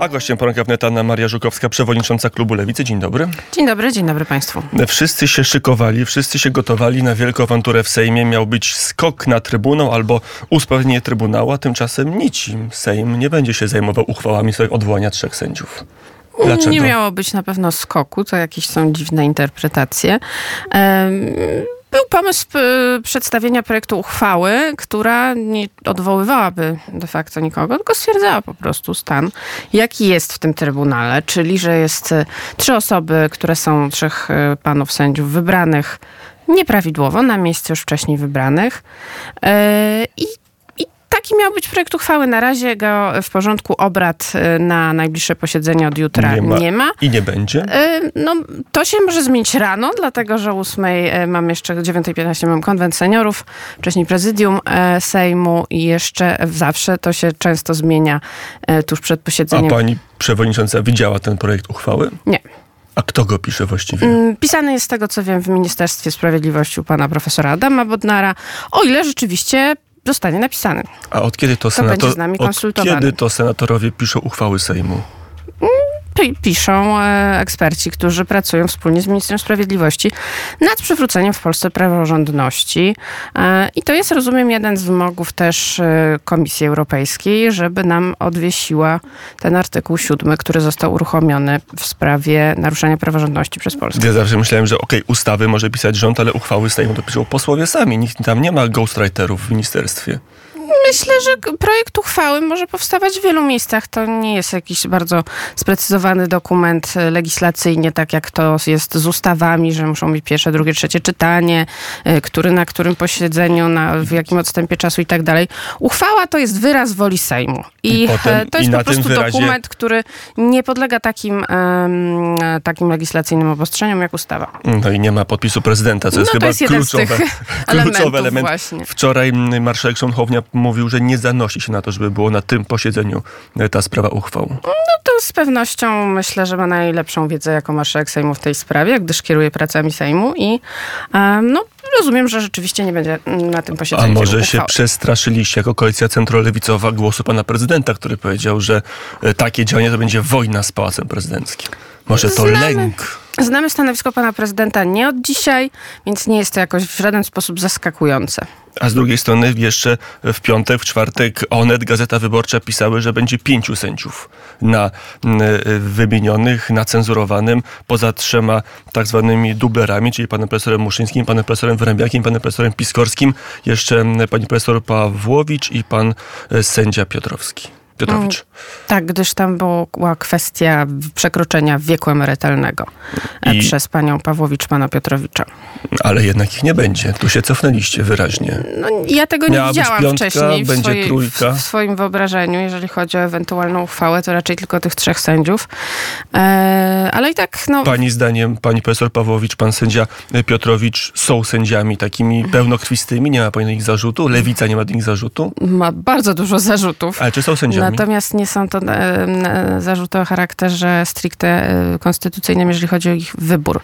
A gościem poranka wnet Anna Maria Żukowska, przewodnicząca klubu Lewicy. Dzień dobry. Dzień dobry, dzień dobry Państwu. Wszyscy się szykowali, wszyscy się gotowali na wielką awanturę w Sejmie. Miał być skok na Trybunał albo usprawnienie Trybunału, a tymczasem nicim Sejm nie będzie się zajmował uchwałami sobie odwołania trzech sędziów. Dlaczego? Nie miało być na pewno skoku, to jakieś są dziwne interpretacje. Um, był pomysł y, przedstawienia projektu uchwały, która nie odwoływałaby de facto nikogo, tylko stwierdzała po prostu stan, jaki jest w tym trybunale, czyli że jest y, trzy osoby, które są trzech y, panów sędziów wybranych nieprawidłowo na miejsce już wcześniej wybranych i Taki miał być projekt uchwały. Na razie go w porządku obrad y, na najbliższe posiedzenie od jutra nie ma. Nie ma. I nie będzie? Y, no, to się może zmienić rano, dlatego że o 8 y, mam jeszcze 9.15 mam konwent seniorów, wcześniej prezydium Sejmu i jeszcze zawsze to się często zmienia tuż przed posiedzeniem. A pani przewodnicząca widziała ten projekt uchwały? Nie. A kto go pisze właściwie? Mm, pisany jest z tego, co wiem, w Ministerstwie Sprawiedliwości u pana profesora Adama Bodnara, o ile rzeczywiście zostanie napisany. A od kiedy to, to senator... od kiedy to senatorowie piszą uchwały Sejmu? Piszą e, eksperci, którzy pracują wspólnie z Ministrem Sprawiedliwości nad przywróceniem w Polsce praworządności. E, I to jest, rozumiem, jeden z wymogów też e, Komisji Europejskiej, żeby nam odwiesiła ten artykuł siódmy, który został uruchomiony w sprawie naruszenia praworządności przez Polskę. Ja zawsze myślałem, że okej, okay, ustawy może pisać rząd, ale uchwały Sejmu to piszą posłowie sami. Nikt tam nie ma ghostwriterów w ministerstwie. Myślę, że projekt uchwały może powstawać w wielu miejscach. To nie jest jakiś bardzo sprecyzowany dokument legislacyjnie, tak jak to jest z ustawami, że muszą być pierwsze, drugie, trzecie czytanie, e, który na którym posiedzeniu, na, w jakim odstępie czasu i tak dalej. Uchwała to jest wyraz woli Sejmu. I, I potem, e, to jest po prostu wyrazie... dokument, który nie podlega takim, um, takim legislacyjnym obostrzeniom jak ustawa. No i nie ma podpisu prezydenta, co no jest chyba jest kluczowe, kluczowy element. Właśnie. Wczoraj marszałek Szonchownia mówił, że nie zanosi się na to, żeby było na tym posiedzeniu e, ta sprawa uchwał. No to z pewnością myślę, że ma najlepszą wiedzę jako marszałek Sejmu w tej sprawie, gdyż kieruje pracami Sejmu i um, no, rozumiem, że rzeczywiście nie będzie na tym posiedzeniu. A może się przestraszyliście jako koalicja centrolewicowa głosu pana prezydenta, który powiedział, że e, takie działanie to będzie wojna z pałacem prezydenckim. Może to Znamy. lęk. Znamy stanowisko pana prezydenta nie od dzisiaj, więc nie jest to jakoś w żaden sposób zaskakujące. A z drugiej strony jeszcze w piątek, w czwartek Onet, Gazeta Wyborcza pisały, że będzie pięciu sędziów na wymienionych, na cenzurowanym, poza trzema tak zwanymi dublerami, czyli panem profesorem Muszyńskim, panem profesorem Wyrębiakiem, panem profesorem Piskorskim, jeszcze pani profesor Pawłowicz i pan e, sędzia Piotrowski. Piotrowicz. Mm, tak, gdyż tam była kwestia przekroczenia wieku emerytalnego e, I... przez panią Pawłowicz, pana Piotrowicza. Ale jednak ich nie będzie. Tu się cofnęliście wyraźnie. No, ja tego nie Miała widziałam piątka, wcześniej w, swojej, w, w, swoim wyobrażeniu. Jeżeli chodzi o ewentualną uchwałę, to raczej tylko tych trzech sędziów. E, ale i tak, no... Pani zdaniem, pani profesor Pawłowicz, pan sędzia Piotrowicz są sędziami takimi pełnokrwistymi? Nie ma pani do nich zarzutu? Lewica nie ma do nich zarzutu? Ma bardzo dużo zarzutów. Ale czy są sędziami? Natomiast nie są to e, zarzuty o charakterze stricte e, konstytucyjnym, jeżeli chodzi o ich wybór.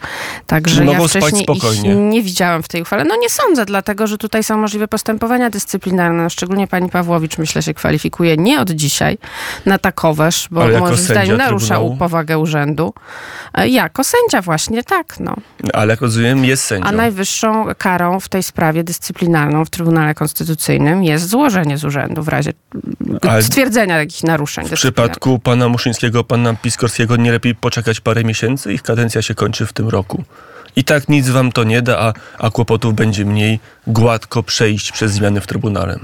Także ja wcześniej ich nie widziałam w tej uchwale. No nie sądzę, dlatego że tutaj są możliwe postępowania dyscyplinarne. No, szczególnie pani Pawłowicz myślę się kwalifikuje nie od dzisiaj na takoweż, bo moim zdaniem narusza Trybunału? powagę urzędu. E, jako sędzia właśnie, tak. No. Ale jak rozumiem jest sędzią. A najwyższą karą w tej sprawie dyscyplinarną w Trybunale Konstytucyjnym jest złożenie z urzędu w razie Ale... takich naruszeń. W przypadku pana Muszyńskiego, pana Piskorskiego nie lepiej poczekać parę miesięcy? Ich kadencja się kończy w tym roku. I tak nic wam to nie da, a, a kłopotów będzie mniej gładko przejść przez zmiany w Trybunale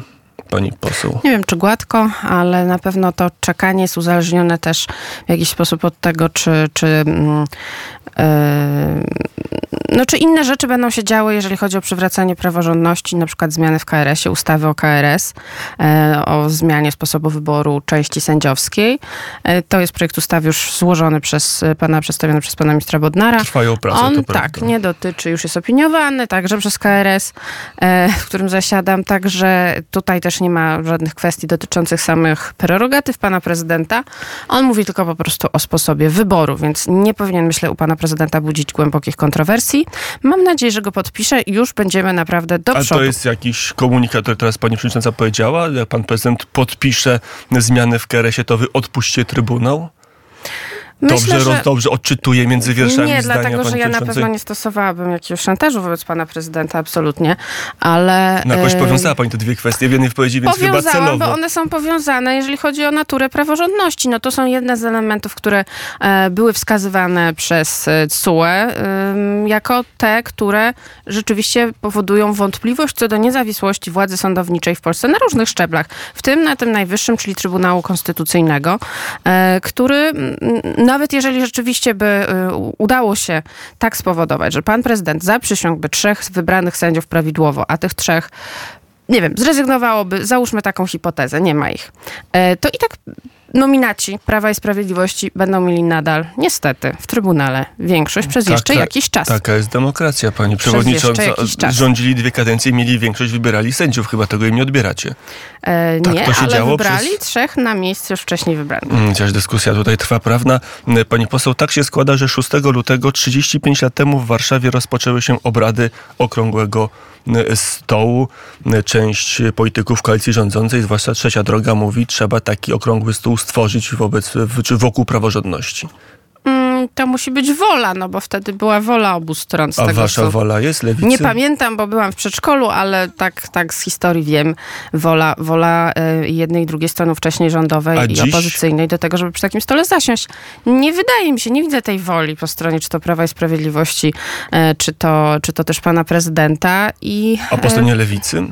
pani poseł? Nie wiem, czy gładko, ale na pewno to czekanie jest uzależnione też w jakiś sposób od tego, czy, czy yy, no, czy inne rzeczy będą się działy, jeżeli chodzi o przywracanie praworządności, na przykład zmiany w KRS-ie, ustawy o KRS, e, o zmianie sposobu wyboru części sędziowskiej. E, to jest projekt ustawy już złożony przez pana, przedstawiony przez pana ministra Bodnara. Trwają prace, On to tak, nie dotyczy, już jest opiniowany, także przez KRS, e, w którym zasiadam, także tutaj też nie ma żadnych kwestii dotyczących samych prerogatyw pana prezydenta. On mówi tylko po prostu o sposobie wyboru, więc nie powinien, myślę, u pana prezydenta budzić głębokich kontrowersji. Mam nadzieję, że go podpiszę i już będziemy naprawdę do przodu. A to jest jakiś komunikat, który teraz pani przewodnicząca powiedziała? Jak pan prezydent podpisze zmiany w KRS-ie, to wy odpuśćcie Trybunał? Dobrze, że... dobrze odczytuje między wierszami Nie, zdania dlatego, że ja na pewno nie stosowałabym jakiegoś szantażu wobec pana prezydenta, absolutnie, ale... No jakoś powiązała pani te dwie kwestie w jednej wypowiedzi, więc chyba celowo. bo one są powiązane, jeżeli chodzi o naturę praworządności. No to są jedne z elementów, które e, były wskazywane przez CUE e, jako te, które rzeczywiście powodują wątpliwość co do niezawisłości władzy sądowniczej w Polsce na różnych szczeblach, w tym na tym najwyższym, czyli Trybunału Konstytucyjnego, e, który nawet jeżeli rzeczywiście by y, udało się tak spowodować, że pan prezydent zaprzysiągłby trzech wybranych sędziów prawidłowo, a tych trzech nie wiem, zrezygnowałoby, załóżmy taką hipotezę, nie ma ich, e, to i tak nominaci Prawa i Sprawiedliwości będą mieli nadal, niestety, w Trybunale większość przez tak, jeszcze jakiś czas. Taka jest demokracja, pani przewodnicząca. Rządzili dwie kadencje, mieli większość, wybierali sędziów. Chyba tego im nie odbieracie. E, tak nie, to się ale działo wybrali przez... trzech na miejsce już wcześniej wybranych. Mm, chociaż dyskusja tutaj trwa prawna. Mm, pani poseł, tak się składa, że 6 lutego 35 lat temu w Warszawie rozpoczęły się obrady Okrągłego mm, Stołu. Część polityków koalicji rządzącej, zwłaszcza Trzecia Droga, mówi, trzeba taki okrągły stół stworzyć wobec, czy wokół praworządności to musi być wola, no bo wtedy była wola obu stron. Z A tego, wasza wola jest lewicy? Nie pamiętam, bo byłam w przedszkolu, ale tak, tak z historii wiem. Wola, wola e, jednej i drugiej strony wcześniej rządowej A i dziś? opozycyjnej do tego, żeby przy takim stole zasiąść. Nie wydaje mi się, nie widzę tej woli po stronie czy to Prawa i Sprawiedliwości, e, czy to, czy to też pana prezydenta. I, A po stronie lewicy?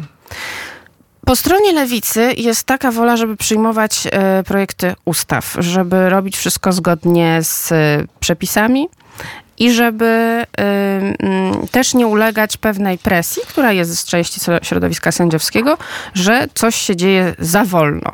Po stronie lewicy jest taka wola, żeby przyjmować e, projekty ustaw, żeby robić wszystko zgodnie z e, przepisami i żeby e, też nie ulegać pewnej presji, która jest z części środowiska sędziowskiego, że coś się dzieje za wolno.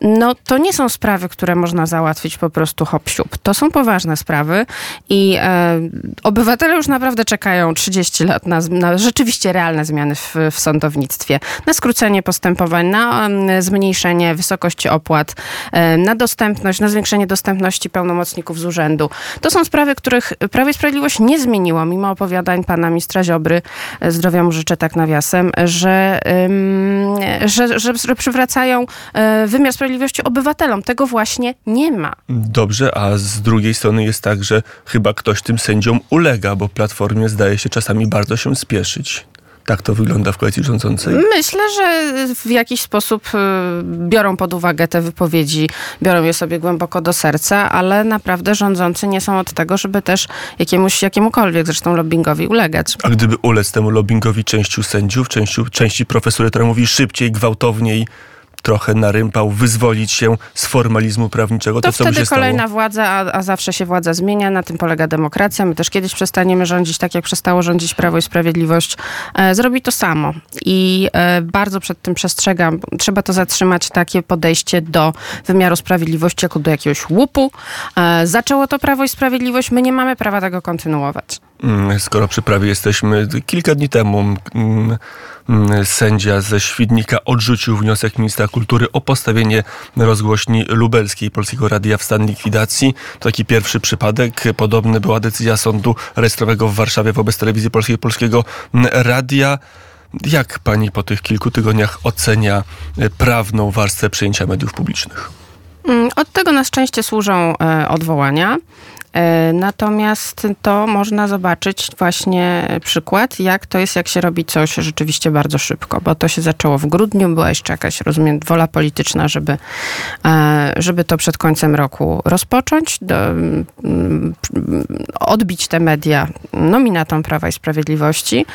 No, to nie są sprawy, które można załatwić po prostu hop siup. To są poważne sprawy i e, obywatele już naprawdę czekają 30 lat na, na rzeczywiście realne zmiany w, w, sądownictwie. Na skrócenie postępowań, na e, zmniejszenie wysokości opłat, e, na dostępność, na zwiększenie dostępności pełnomocników z urzędu. To są sprawy, których Prawo i Sprawiedliwość nie zmieniło, mimo opowiadań pana ministra Ziobry, e, zdrowia mu życzę tak nawiasem, że, że, że, że przywracają e, wymiar sprawiedliwości sprawiedliwości obywatelom. Tego właśnie nie ma. Dobrze, a z drugiej strony jest tak, że chyba ktoś tym sędziom ulega, bo Platformie zdaje się czasami bardzo się spieszyć. Tak to wygląda w koalicji rządzącej? Myślę, że w jakiś sposób y, biorą pod uwagę te wypowiedzi, biorą je sobie głęboko do serca, ale naprawdę rządzący nie są od tego, żeby też jakiemuś, jakiemukolwiek zresztą lobbingowi ulegać. A gdyby ulec temu lobbingowi częściu sędziów, częściu, części profesury, która mówi szybciej, gwałtowniej, trochę narympał, wyzwolić się z formalizmu prawniczego. To, to wtedy kolejna stało? władza, a, a, zawsze się władza zmienia, na tym polega demokracja. My też kiedyś przestaniemy rządzić tak, jak przestało rządzić Prawo i Sprawiedliwość. E, zrobi to samo. I e, bardzo przed tym przestrzegam. Trzeba to zatrzymać, takie podejście do wymiaru sprawiedliwości jako do jakiegoś łupu. E, zaczęło to Prawo i Sprawiedliwość, my nie mamy prawa tego kontynuować. Mm, skoro przy prawie jesteśmy, kilka dni temu mm, mm, sędzia ze Świdnika odrzucił wniosek ministra kultury o postawienie rozgłośni lubelskiej Polskiego Radia w stan likwidacji. To taki pierwszy przypadek. Podobny była decyzja sądu rejestrowego w Warszawie wobec telewizji polskiej Polskiego Radia. Jak pani po tych kilku tygodniach ocenia prawną warstwę przejęcia mediów publicznych? Od tego na szczęście służą e, odwołania. E, natomiast to można zobaczyć właśnie przykład, jak to jest, jak się robi coś rzeczywiście bardzo szybko, bo to się zaczęło w grudniu, była jeszcze jakaś, rozumiem, wola polityczna, żeby, e, żeby to przed końcem roku rozpocząć, do, mm, odbić te media nominatom Prawa i Sprawiedliwości.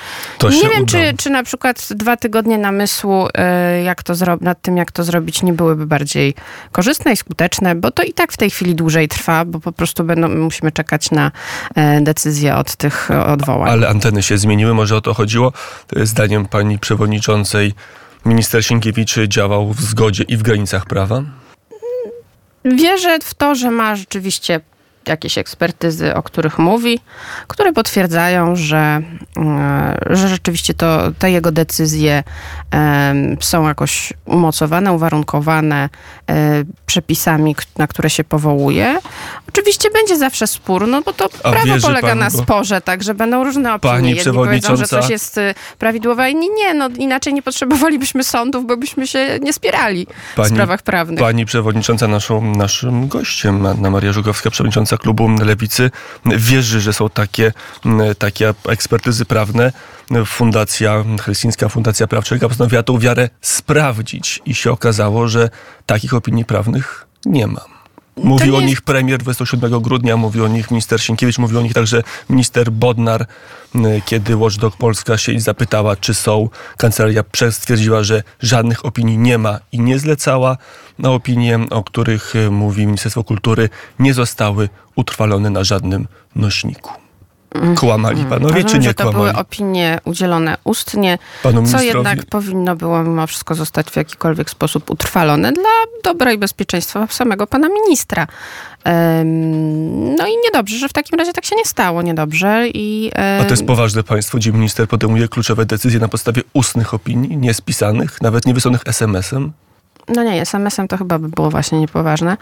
Nie wiem, czy, czy na przykład dwa tygodnie namysłu e, jak to zro- nad tym, jak to zrobić, nie byłyby bardziej korzystne i skuteczne, bo to i tak w tej chwili dłużej trwa, bo po prostu będą musimy czekać na e, decyzję od tych odwołań. Ale anteny się zmieniły, może o to chodziło? Zdaniem pani przewodniczącej minister Sienkiewicz działał w zgodzie i w granicach prawa? Wierzę w to, że ma rzeczywiście jakieś ekspertyzy, o których mówi, które potwierdzają, że, e, że rzeczywiście to, te jego decyzje są jakoś umocowane, uwarunkowane e, przepisami, na które się powołuje. Oczywiście będzie zawsze spór, no bo to A prawo polega na sporze, tak, że będą różne opinie. Pani Jedni powiedzą, że coś jest y, prawidłowe, a inni nie, no inaczej nie potrzebowalibyśmy sądów, bo byśmy się nie spierali w Pani- sprawach prawnych. Pani przewodnicząca, naszą, naszym gościem, Anna Maria Żugowska, przewodnicząca klubu Lewicy, wierzy, że są takie, takie ekspertyzy prawne. Fundacja, Helsińska Fundacja Praw Człowieka postanowiła tą wiarę sprawdzić i się okazało, że takich opinii prawnych nie ma. Mówi nie o nich premier 27 grudnia, mówi o nich minister Sienkiewicz, mówi o nich także minister Bodnar, m, kiedy Watchdog Polska się zapytała, czy są. Kancelaria stwierdziła, że żadnych opinii nie ma i nie zlecała. Na opinie, o których e, mówi Ministerstwo Kultury, nie zostały utrwalone na żadnym nośniku. Kłamali panowie, Rozumiem, czy nie że to były kłamali? opinie udzielone ustnie, Panu co jednak powinno było mimo wszystko zostać w jakikolwiek sposób utrwalone dla dobra i bezpieczeństwa samego pana ministra. No i niedobrze, że w takim razie tak się nie stało, niedobrze. I, A to jest poważne państwo, gdzie minister podejmuje kluczowe decyzje na podstawie ustnych opinii, nie spisanych, nawet nie wysłanych SMS-em. No nie, SMS-em to chyba by było właśnie niepoważne.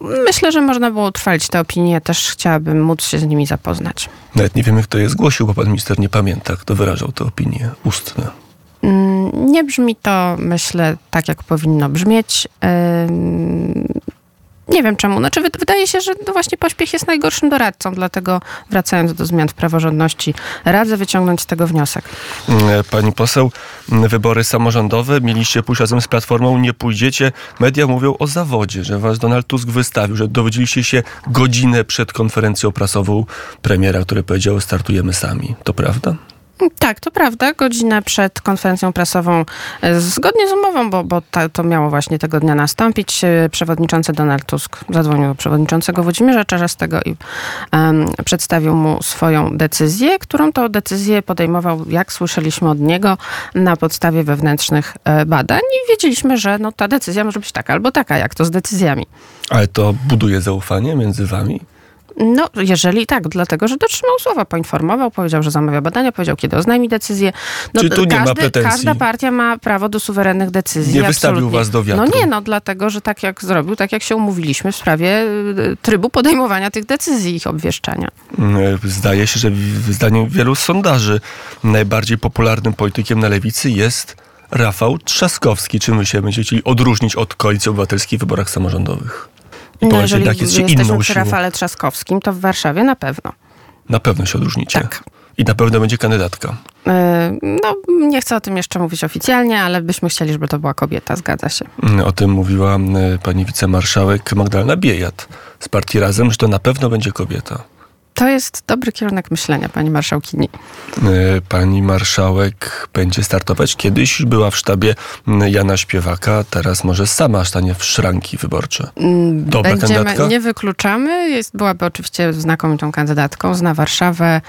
Myślę, że można było utrwalić te opinie, też chciałabym móc się z nimi zapoznać. Nawet nie wiemy, kto je zgłosił, bo pan minister nie pamięta, kto wyrażał te opinie ustne. Mm, Nie brzmi to, myślę, tak jak powinno brzmieć. Nie wiem czemu. Znaczy, wy- wydaje się, że no właśnie pośpiech jest najgorszym doradcą, dlatego wracając do zmian w praworządności, radzę wyciągnąć z tego wniosek. E, Pani poseł, m, wybory samorządowe, mieliście pójść razem z Platformą, nie pójdziecie. Media mówią o zawodzie, że was Donald Tusk wystawił, że dowiedzieliście się godzinę przed konferencją prasową premiera, który powiedział, startujemy sami. To prawda? Tak, to prawda. Godzinę przed konferencją prasową, e, zgodnie z umową, bo, bo ta, to miało właśnie tego dnia nastąpić, e, przewodniczący Donald Tusk zadzwonił do przewodniczącego Włodzimierza Czarzastego i em, przedstawił mu swoją decyzję, którą to decyzję podejmował, jak słyszeliśmy od niego, na podstawie wewnętrznych e, badań i wiedzieliśmy, że no, ta decyzja może być taka albo taka, jak to z decyzjami. Ale to buduje zaufanie między wami? No, jeżeli tak, dlatego, że dotrzymał słowa, poinformował, powiedział, że zamawia badania, powiedział, kiedy oznajmi decyzję. No, Czyli tu nie ma pretensji? Każda partia ma prawo do suwerennych decyzji. Nie wystawił absolutnie. was do wiatru? No nie, no dlatego, że tak jak zrobił, tak jak się umówiliśmy w sprawie y, trybu podejmowania tych decyzji, i ich obwieszczania. Mm, Zdaje się, że w- zdaniem wielu sondaży najbardziej popularnym politykiem na lewicy jest Rafał Trzaskowski. Czym wy się będziecie chcieli odróżnić od Koalicji Obywatelskiej w wyborach samorządowych? I No, jeżeli jednak jest się jesteśmy przy. Rafale Trzaskowskim, to w Warszawie na pewno. Na pewno się odróżnicie. Tak. I na pewno będzie kandydatka. Y, No, nie chcę o tym jeszcze mówić oficjalnie, ale byśmy chcieli, żeby to była kobieta, zgadza się. Mm, O tym mówiła mm, pani wicemarszałek Magdalena Biejat z partii Razem, że to na pewno będzie kobieta. To jest dobry kierunek myślenia, pani marszałkini. Y, Pani marszałek będzie startować. Kiedyś była w sztabie mm, Jana Śpiewaka, teraz może sama stanie w szranki wyborcze. Dobra Będziemy, kandydatka? nie wykluczamy. Jest, byłaby oczywiście znakomitą kandydatką. Zna Warszawę.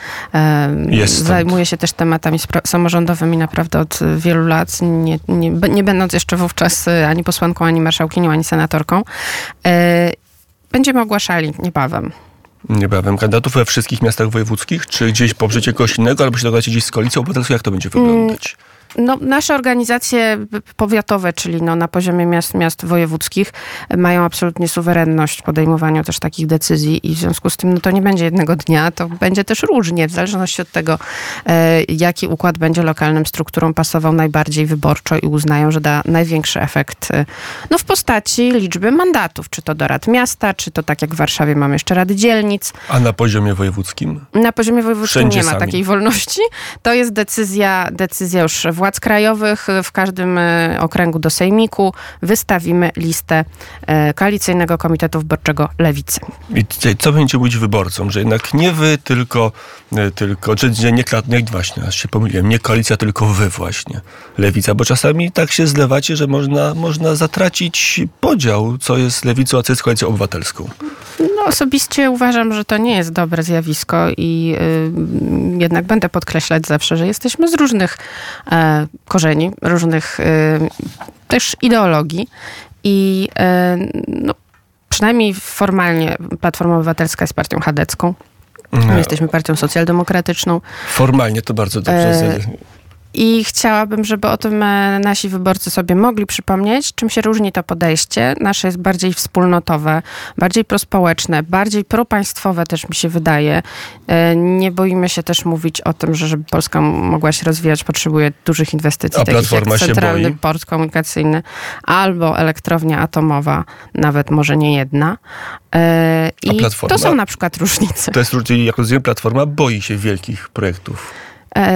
Jest zajmuje się też tematami samorządowymi naprawdę od y, wielu lat. Nie, nie, nie będąc jeszcze wówczas y, ani posłanką, ani marszałkinią, ani senatorką. E, Będziemy ogłaszali niebawem. Niebawem kandydatów we wszystkich miastach wojewódzkich, czy gdzieś poprzecie kogoś innego, albo się dogadacie gdzieś z koalicją obywatelską? Jak to będzie wyglądać? No, nasze organizacje powiatowe, czyli no, na poziomie miast, miast wojewódzkich, mają absolutnie suwerenność w podejmowaniu też takich decyzji i w związku z tym no, to nie będzie jednego dnia, to będzie też różnie, w zależności od tego, e, jaki układ będzie lokalnym strukturom pasował najbardziej wyborczo i uznają, że da największy efekt e, no, w postaci liczby mandatów, czy to do rad miasta, czy to tak jak w Warszawie mamy jeszcze rady dzielnic. A na poziomie wojewódzkim? Na poziomie wojewódzkim Wszędzie nie ma sami. takiej wolności. To jest decyzja, decyzja już władz krajowych. W każdym e, okręgu do sejmiku wystawimy listę e, koalicyjnego komitetu wyborczego Lewicy. I co będzie mówić wyborcom? Że jednak nie wy, tylko, e, tylko czy nie, nie właśnie, aż się pomyliłem, nie koalicja, tylko wy właśnie, lewica, bo czasami tak się zlewacie, że można, można zatracić podział, co jest lewicą, a co jest koalicją obywatelską. No, osobiście uważam, że to nie jest dobre zjawisko i y, jednak będę podkreślać zawsze, że jesteśmy z różnych e, korzeni, różnych y, też ideologii i y, no, przynajmniej formalnie Platforma Obywatelska jest partią chadecką. My Nie. jesteśmy partią socjaldemokratyczną. Formalnie to bardzo dobrze. E, I chciałabym, żeby o tym e, nasi wyborcy sobie mogli przypomnieć, czym się różni to podejście. Nasze jest bardziej wspólnotowe, bardziej prospołeczne, bardziej propaństwowe też mi się wydaje. E, nie boimy się też mówić o tym, że żeby Polska mogła się rozwijać, potrzebuje dużych inwestycji, A takich jak centralny port komunikacyjny albo elektrownia atomowa, nawet może nie jedna. E, I to są na przykład różnice. To jest różnica, jak rozumiem, Platforma boi się wielkich projektów.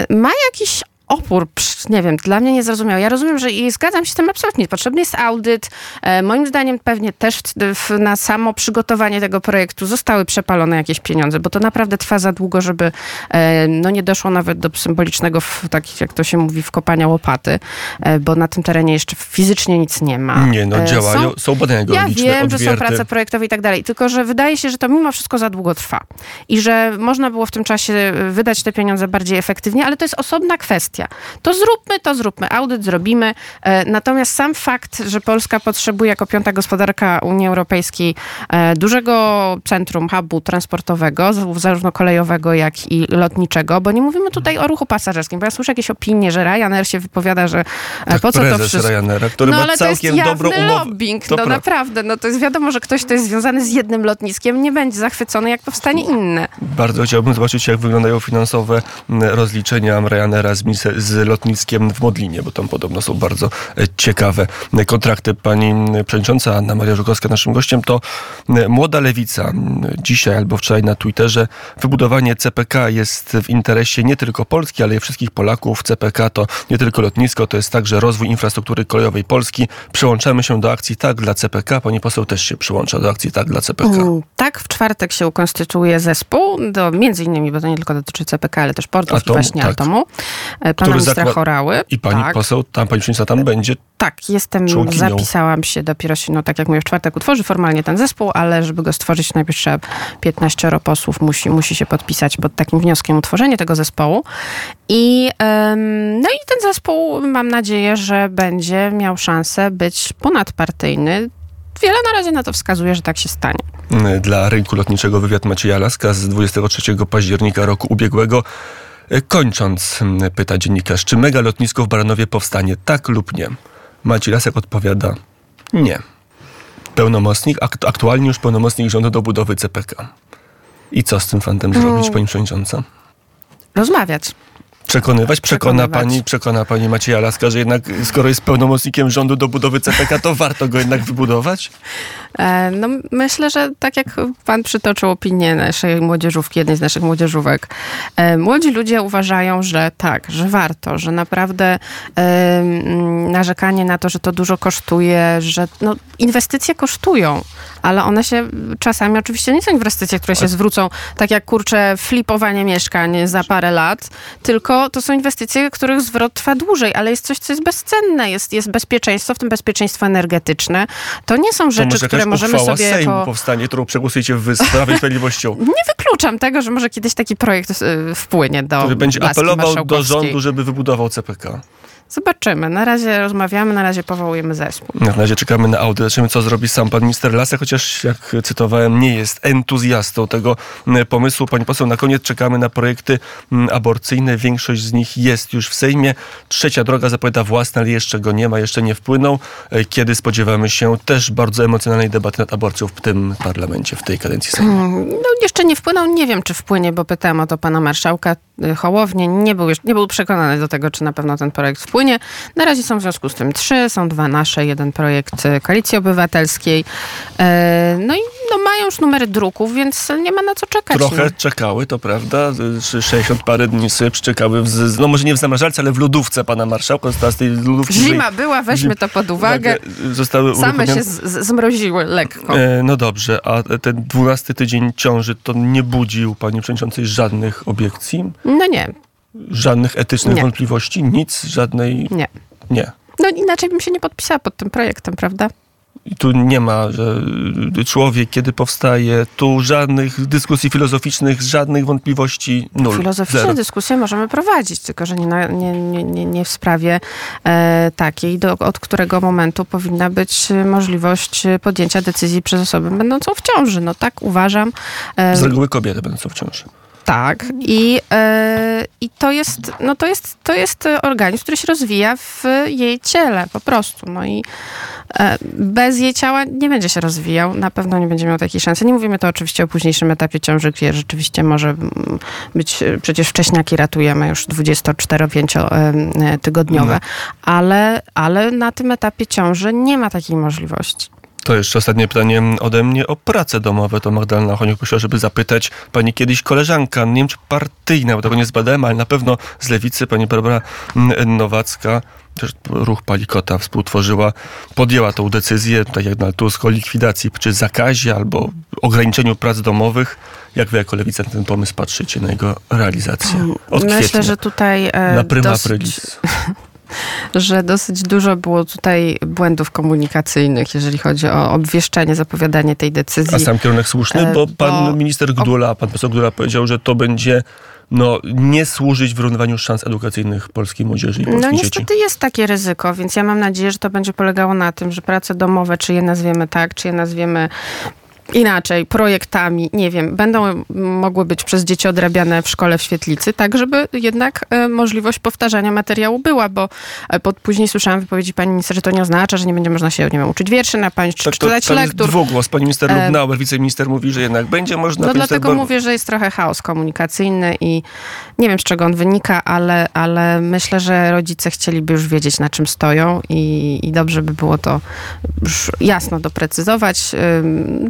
Ma jakiś opór nie wiem, dla mnie niezrozumiały. Ja rozumiem, że i zgadzam się z tym absolutnie. Potrzebny jest audyt. E, moim zdaniem pewnie też w, w, na samo przygotowanie tego projektu zostały przepalone jakieś pieniądze, bo to naprawdę trwa za długo, żeby e, no nie doszło nawet do symbolicznego, takich jak to się mówi, wkopania łopaty, e, bo na tym terenie jeszcze fizycznie nic nie ma. Nie, no działają, są, są- badania ja geologiczne, wiem, że są odwierty. prace projektowe i tak dalej, tylko że wydaje się, że to mimo wszystko za długo trwa i że można było w tym czasie wydać te pieniądze bardziej efektywnie, ale to jest osobna kwestia. To zróbmy, to zróbmy, audyt zrobimy. E, Natomiast sam fakt, że Polska potrzebuje jako piąta gospodarka Unii Europejskiej e, dużego centrum, hubu transportowego, zarówno kolejowego, jak i lotniczego, bo nie mówimy tutaj o ruchu pasażerskim, bo ja słyszę jakieś opinie, że Ryanair się wypowiada, że e, Tak, po co to wszystko... Ryanaira, który no ale to jest jawny lobbying, To no pra- naprawdę. No to jest wiadomo, że ktoś, kto jest związany z jednym lotniskiem, nie będzie zachwycony, jak powstanie inne. Bardzo chciałbym zobaczyć, jak wyglądają finansowe m, rozliczenia Ryanaira z, z lotniskiem w Modlinie, bo tam podobno są bardzo e, ciekawe e, kontrakty. Pani m, przewodnicząca Anna Maria Żukowska, naszym gościem, to młoda lewica. Dzisiaj albo wczoraj na Twitterze wybudowanie CPK jest w interesie nie tylko Polski, ale i wszystkich Polaków. CPK to nie tylko lotnisko, to jest także rozwój infrastruktury kolejowej Polski. Przyłączamy się do akcji Tak dla CPK. Pani poseł też się przyłącza do akcji Tak dla CPK. Mm, Tak, w czwartek się ukonstytuuje zespół, do, między innymi, bo to nie tylko dotyczy CPK, ale też portów Atomu, i właśnie tak. atomu. E, Pana Który ministra zakład- I pani tak, poseł, tam pani przewodnicząca tam będzie. tak, jestem, członkinią. zapisałam się dopiero się, no tak jak mówię, w czwartek utworzy formalnie ten zespół, ale żeby go stworzyć, najpierw trzeba 15 posłów musi, musi się podpisać pod takim wnioskiem utworzenie tego zespołu. I, em, no i ten zespół, mam nadzieję, że będzie miał szansę być ponadpartyjny. Wiele na razie na to wskazuje, że tak się stanie. Dla rynku lotniczego wywiad Macieja Laska z 23 października roku ubiegłego. Kończąc, pyta dziennikarz, czy mega lotnisko w Baranowie powstanie, tak lub nie? Maciej Lasek odpowiada, nie. Pełnomocnik, akt, aktualnie już pełnomocnik rządu do budowy CPK. I co z tym fantem zrobić, pani przewodnicząca? Rozmawiać. Przekonywać? Przekona Przekonywać. pani, przekona pani Macieja Laska, że jednak skoro jest pełnomocnikiem rządu do budowy CPK, to warto go jednak wybudować? E, No, myślę, że tak jak pan przytoczył opinię naszej młodzieżówki, jednej z naszych młodzieżówek, e, młodzi ludzie uważają, że tak, że warto, że naprawdę e, narzekanie na to, że to dużo kosztuje, że no, inwestycje kosztują, ale one się czasami oczywiście nie są inwestycje, które się zwrócą tak jak kurczę flipowanie mieszkań za parę lat, tylko to są inwestycje, których zwrot trwa dłużej, ale jest coś, co jest bezcenne, jest, jest bezpieczeństwo, w tym bezpieczeństwo energetyczne. To nie są rzeczy, które możemy sobie Sejmu jako... powstanie, którą przegłosujecie w i Sprawiedliwością. Nie wykluczam tego, że może kiedyś taki projekt y, wpłynie do który będzie apelował do rządu, żeby wybudował CPK. Zobaczymy. Na razie rozmawiamy, na razie powołujemy zespół. Na razie czekamy na audyt. Zobaczymy, co zrobi sam pan minister Lasek, chociaż jak cytowałem, nie jest entuzjastą tego pomysłu. Pani poseł, na koniec czekamy na projekty aborcyjne. Większość z nich jest już w Sejmie. Trzecia droga zapowiada własna, ale jeszcze go nie ma, jeszcze nie wpłynął. E, Kiedy spodziewamy się też bardzo emocjonalnej debaty nad aborcją w tym parlamencie, w tej kadencji Sejmu? Mm, No jeszcze nie wpłynął, nie wiem czy wpłynie, bo pytałam o to pana marszałka y, Hołownię. Nie był, jeszcze, nie był przekonany do tego, czy na pewno ten projekt wpłynie. Na razie są w związku z tym trzy, są dwa nasze, jeden projekt y, Koalicji Obywatelskiej. E, No i no, mają już numery druków, więc nie ma na co czekać. Trochę no. czekały, to prawda. Y, 60 parę dni sobie przyczekały, w, no może nie w zamrażalce, ale w lodówce pana marszałka. Z tej lodówki... Zima była, weźmy to pod uwagę. Zostały Same się z, zmroziły lekko. E, No dobrze, a ten dwunasty tydzień ciąży to nie budził pani przewodniczącej żadnych obiekcji, No nie, żadnych etycznych Nie. wątpliwości, nic, żadnej. nie. Nie. No inaczej bym się nie podpisała pod tym projektem, prawda? I tu nie ma, że człowiek kiedy powstaje, tu żadnych dyskusji filozoficznych, żadnych wątpliwości, nul. Filozoficzne zero. dyskusje możemy prowadzić, tylko że nie, na, nie, nie, nie, w sprawie e, takiej, do, od którego momentu powinna być e, możliwość e, podjęcia decyzji przez osobę będącą w ciąży. No tak uważam. E, Z reguły kobiety będą w ciąży. Tak. I, e, i to, jest, no to, jest, to jest organizm, który się rozwija w jej ciele po prostu. No i e, bez jej ciała nie będzie się rozwijał. Na pewno nie będzie miał takiej szansy. Nie mówimy to oczywiście o późniejszym etapie ciąży, gdzie rzeczywiście może mm, być, przecież wcześniaki ratujemy już 24-5-tygodniowe, no. ale, ale na tym etapie ciąży nie ma takiej możliwości. To jeszcze ostatnie pytanie ode mnie o prace domowe. To Magdalena Honiuk prosiła, żeby zapytać pani kiedyś koleżanka, nie wiem czy partyjna, bo tego nie zbadałem, ale na pewno z lewicy, pani Barbara Nowacka, też ruch Palikota współtworzyła, podjęła tą decyzję, tak jak na Tusk, o likwidacji czy zakazie albo ograniczeniu prac domowych. Jak wy jako lewica na ten pomysł patrzycie, na jego realizację? Od Myślę, kwietnia, że tutaj e, na prima dosyć... że dosyć dużo było tutaj błędów komunikacyjnych, jeżeli chodzi o obwieszczenie, zapowiadanie tej decyzji. A sam kierunek słuszny, bo pan bo... minister Gdula, pan poseł Gdula powiedział, że to będzie no, nie służyć wyrównywaniu szans edukacyjnych polskiej młodzieży i polskich No niestety dzieci. jest takie ryzyko, więc ja mam nadzieję, że to będzie polegało na tym, że prace domowe, czy je nazwiemy tak, czy je nazwiemy inaczej, projektami, nie wiem, będą mogły być przez dzieci odrabiane w szkole w świetlicy, tak żeby jednak e, możliwość powtarzania materiału była, bo e, pod, później słyszałam wypowiedzi pani minister, że to nie oznacza, że nie będzie można się, nie wiem, uczyć wierszy na pamięć, czy tak, czytać to, lektur. Jest dwugłos. Pani minister e, Lubnauer, wiceminister mówi, że jednak będzie można. No dlatego mówię, że jest trochę chaos komunikacyjny i nie wiem, z czego on wynika, ale, ale myślę, że rodzice chcieliby już wiedzieć, na czym stoją i, i dobrze by było to już jasno doprecyzować.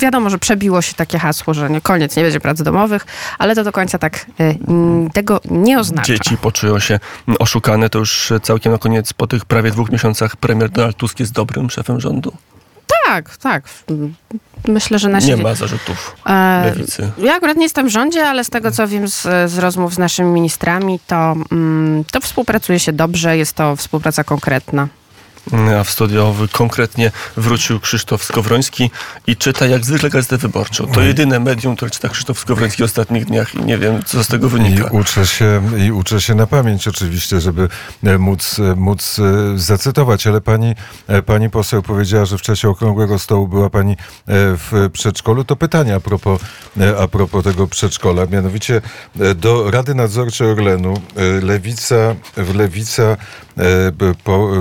Wiadomo, że przebiło się takie hasło, że nie, koniec, nie będzie prac domowych, ale to do końca tak y, tego nie oznacza. Dzieci poczują się oszukane, to już całkiem na koniec, po tych prawie dwóch miesiącach premier Donald Tusk jest dobrym szefem rządu? Tak, tak. Myślę, że nasi... Nie ma zarzutów e, lewicy. Ja akurat nie jestem w rządzie, ale z tego, co wiem z, z rozmów z naszymi ministrami, to, mm, to współpracuje się dobrze, jest to współpraca konkretna a w studiowy konkretnie wrócił Krzysztof Skowroński i czyta jak zwykle Gazetę Wyborczą. To jedyne medium, które czyta Krzysztof Skowroński w ostatnich dniach i nie wiem, co z tego wynika. I uczę się, i uczę się na pamięć oczywiście, żeby e, móc, e, móc e, zacytować, ale pani, pani poseł powiedziała, że w czasie Okrągłego Stołu była pani w przedszkolu. To pytanie a propos, a propos tego przedszkola. Mianowicie do Rady Nadzorczej Orlenu Lewica, w Lewica po,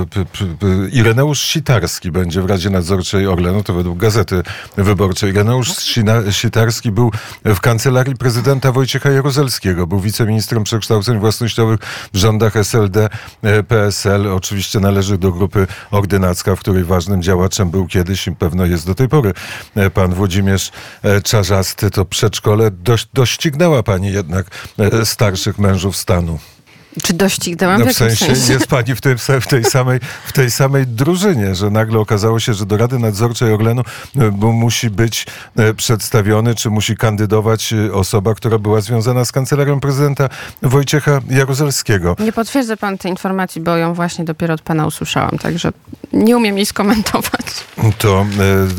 Ireneusz Sitarski będzie w Radzie Nadzorczej Orlenu, to według Gazety Wyborczej. Ireneusz Sitarski był w kancelarii prezydenta Wojciecha Jaruzelskiego, był wiceministrem przekształceń własnościowych w rządach SLD, e, PSL. Oczywiście należy do grupy ordynacka, w której ważnym działaczem był kiedyś i pewno jest do tej pory e, pan Włodzimierz e, Czarzasty. To przedszkole doścignęła pani jednak starszych mężów stanu. Czy doścignęłam? No, w sensie, sensie jest pani w tej, w, tej samej, w tej samej drużynie, że nagle okazało się, że do Rady Nadzorczej Orlenu e, musi być e, przedstawiony, czy musi kandydować e, osoba, która była związana z kancelarią prezydenta Wojciecha Jaruzelskiego. Nie potwierdzę pan tej informacji, bo ją właśnie dopiero od pana usłyszałam, także nie umiem jej skomentować. To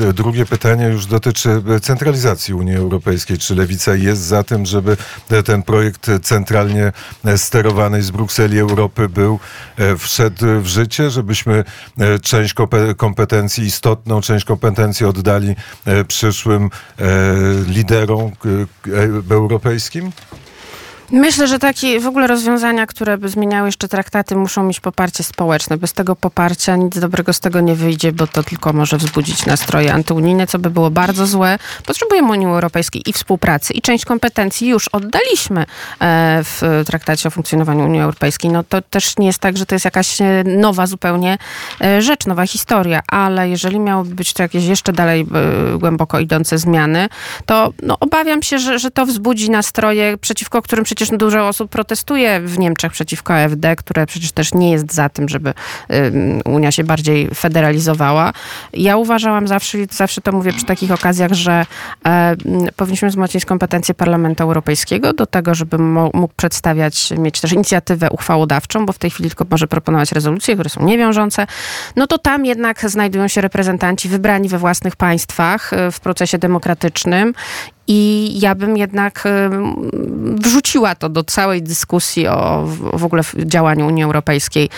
e, drugie pytanie już dotyczy centralizacji Unii Europejskiej. Czy Lewica jest za tym, żeby ten projekt centralnie sterowany z Brukseli Europy był, e, wszedł w życie, żebyśmy e, część kompetencji, istotną część kompetencji oddali e, przyszłym liderom europejskim? Myślę, że takie w ogóle rozwiązania, które by zmieniały jeszcze traktaty, muszą mieć poparcie społeczne. Bez tego poparcia nic dobrego z tego nie wyjdzie, bo to tylko może wzbudzić nastroje antyunijne, co by było bardzo złe. Potrzebujemy Unii Europejskiej i współpracy, i część kompetencji już oddaliśmy e, w traktacie o funkcjonowaniu Unii Europejskiej. No to też nie jest tak, że to jest jakaś e, nowa zupełnie e, rzecz, nowa historia, ale jeżeli miałoby być to jakieś jeszcze dalej głęboko idące zmiany, to no, obawiam się, że, że to wzbudzi nastroje, przeciwko którym przecież przecież dużo osób protestuje w Niemczech przeciwko AfD, które przecież też nie jest za tym, żeby Unia się bardziej federalizowała. Ja uważałam zawsze, zawsze to mówię przy takich okazjach, że e, powinniśmy wzmocnić kompetencje Parlamentu Europejskiego do tego, żeby mógł przedstawiać, mieć też inicjatywę uchwałodawczą, bo w tej chwili tylko może proponować rezolucje, które są niewiążące. No to tam jednak znajdują się reprezentanci wybrani we własnych państwach e, w procesie demokratycznym I ja bym jednak em, wrzuciła to do całej dyskusji o w ogóle działaniu Unii Europejskiej.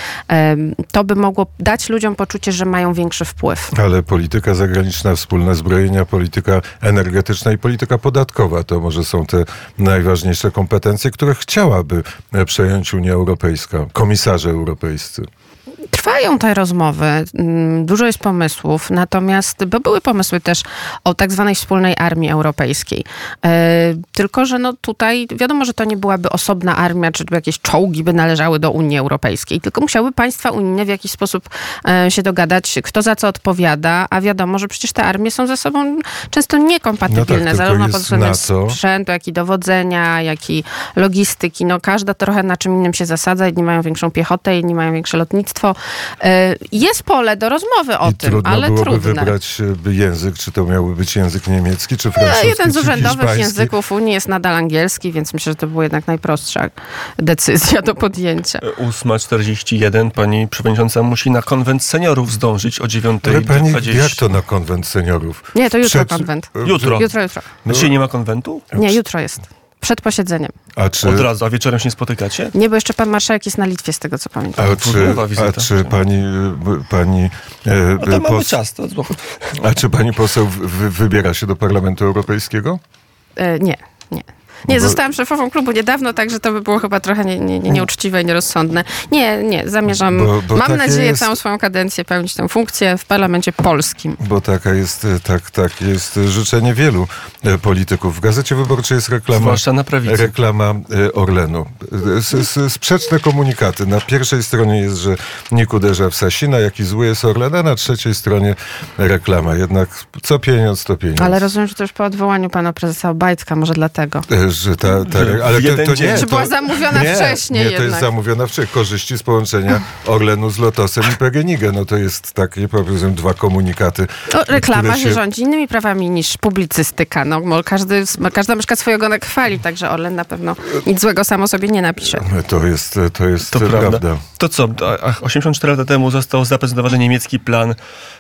To by mogło dać ludziom poczucie, że mają większy wpływ. Ale polityka zagraniczna, wspólne zbrojenia, polityka energetyczna i polityka podatkowa to może są te najważniejsze kompetencje, które chciałaby e, przejąć Unia Europejska, komisarze europejscy. Trwają te rozmowy, mm, dużo jest pomysłów, natomiast, bo były pomysły też o tak zwanej wspólnej armii europejskiej. E, tylko, że no tutaj wiadomo, że to nie byłaby osobna armia, czy jakieś czołgi by należały do Unii Europejskiej, tylko musiały państwa unijne w jakiś sposób e, się dogadać, kto za co odpowiada, a wiadomo, że przecież te armie są ze sobą często niekompatybilne, No tak, zarówno pod względem NATO. sprzętu, jak i dowodzenia, jak i logistyki. No każda trochę na czym innym się zasadza. Jedni mają większą piechotę, inni mają większe lotnictwo. E, Jest pole do rozmowy o I tym, trudno ale byłoby trudne. wybrać e, język, czy to miałby być język niemiecki, czy E, francuski, Jeden z urzędowych języków Unii jest nadal angielski, więc myślę, że to była jednak najprostsza decyzja do podjęcia. 8.41 pani przewodnicząca musi na konwent seniorów zdążyć o 9.20. Ale pani, jak to na konwent seniorów? Nie, to jutro Przed- konwent. Jutro. Jutro, jutro. No. Dzisiaj nie ma konwentu? Nie, jutro jest. Przed posiedzeniem. A czy, Od razu, a wieczorem się nie spotykacie? Nie, bo jeszcze pan marszałek jest na Litwie, z tego co pamiętam. a czy, Urzędowa a czy pani, e, pani e, A to mamy pos- czas. To... a czy pani poseł wy, wybiera się do Parlamentu Europejskiego? E, Nie, nie. Nie, Bo- zostałam szefową klubu niedawno, także to by było chyba trochę nie, nie, nie, nieuczciwe i nierozsądne. Nie, nie, zamierzam, Bo- bo mam nadzieję, jest- całą swoją kadencję pełnić tę funkcję w parlamencie polskim. Bo taka jest, e, tak, tak jest życzenie wielu e, polityków. W Gazecie Wyborczej jest reklama. Zwłaszcza na prawicy. Reklama e, Orlenu. S, s, sprzeczne komunikaty. Na pierwszej stronie jest, że nikt uderza w Sasina, jaki zły jest Orlen, a na trzeciej stronie reklama. Jednak co pieniądz, to pieniądz. Ale rozumiem, że to już po odwołaniu pana prezesa Obajtka, może dlatego. Że ta, ta, ale w to, to nie. Czy to, była zamówiona nie, wcześniej Nie, to jest zamówiona wcześniej. Korzyści z połączenia Orlenu z Lotosem i PGNiG. No to jest takie, powiedzmy, dwa komunikaty. No, reklama się rządzi innymi prawami niż publicystyka. No, każdy, każda myszka swojego ogonek chwali, także Orlen na pewno nic złego samo sobie nie napisze. To jest, to jest To prawda. prawda. To co? a- a 84 lata temu został zaprezentowany niemiecki plan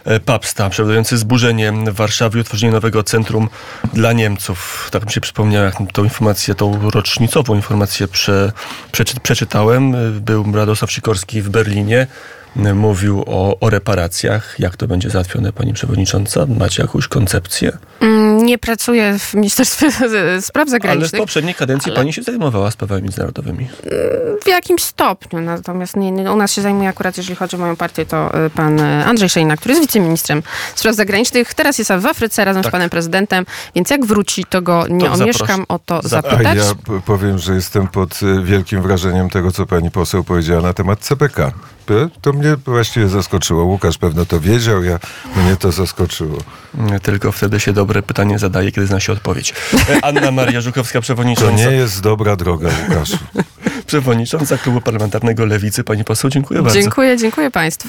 e, Papsta, przewidujący zburzenie Warszawy i utworzenie nowego centrum dla Niemców. Tak mi się przypomniał, jak tą informację, tą rocznicową informację prze, przeczy, przeczytałem. Był Radosław Sikorski w Berlinie. Mówił o, o reparacjach. Jak to będzie załatwione, pani przewodnicząca? Macie jakąś koncepcję? Mm, Nie pracuję w Ministerstwie Spraw Ale w Zagranicznych. poprzedniej kadencji pani się zajmowała sprawami międzynarodowymi. W jakimś stopniu, natomiast nie, nie, u nas się zajmuje akurat, jeżeli chodzi o moją partię, to y, pan y, Andrzej Szejna, który jest wiceministrem spraw zagranicznych. Teraz jest w Afryce razem Tak. z panem prezydentem, więc jak wróci, to go nie To omieszkam zaproszę. o to Zap- A zapytać. ja powiem, że jestem pod e, wielkim wrażeniem tego, co pani poseł powiedziała na temat CPK. To mnie właściwie zaskoczyło. Łukasz pewno to wiedział, ja, mnie to zaskoczyło. Tylko wtedy się dobre pytanie zadaje, kiedy zna się odpowiedź. E, Anna Maria Żukowska, To przewodnicząca, nie jest dobra droga, Łukaszu. przewodnicząca Klubu Parlamentarnego Lewicy. Pani poseł, dziękuję bardzo. Dziękuję, dziękuję państwu.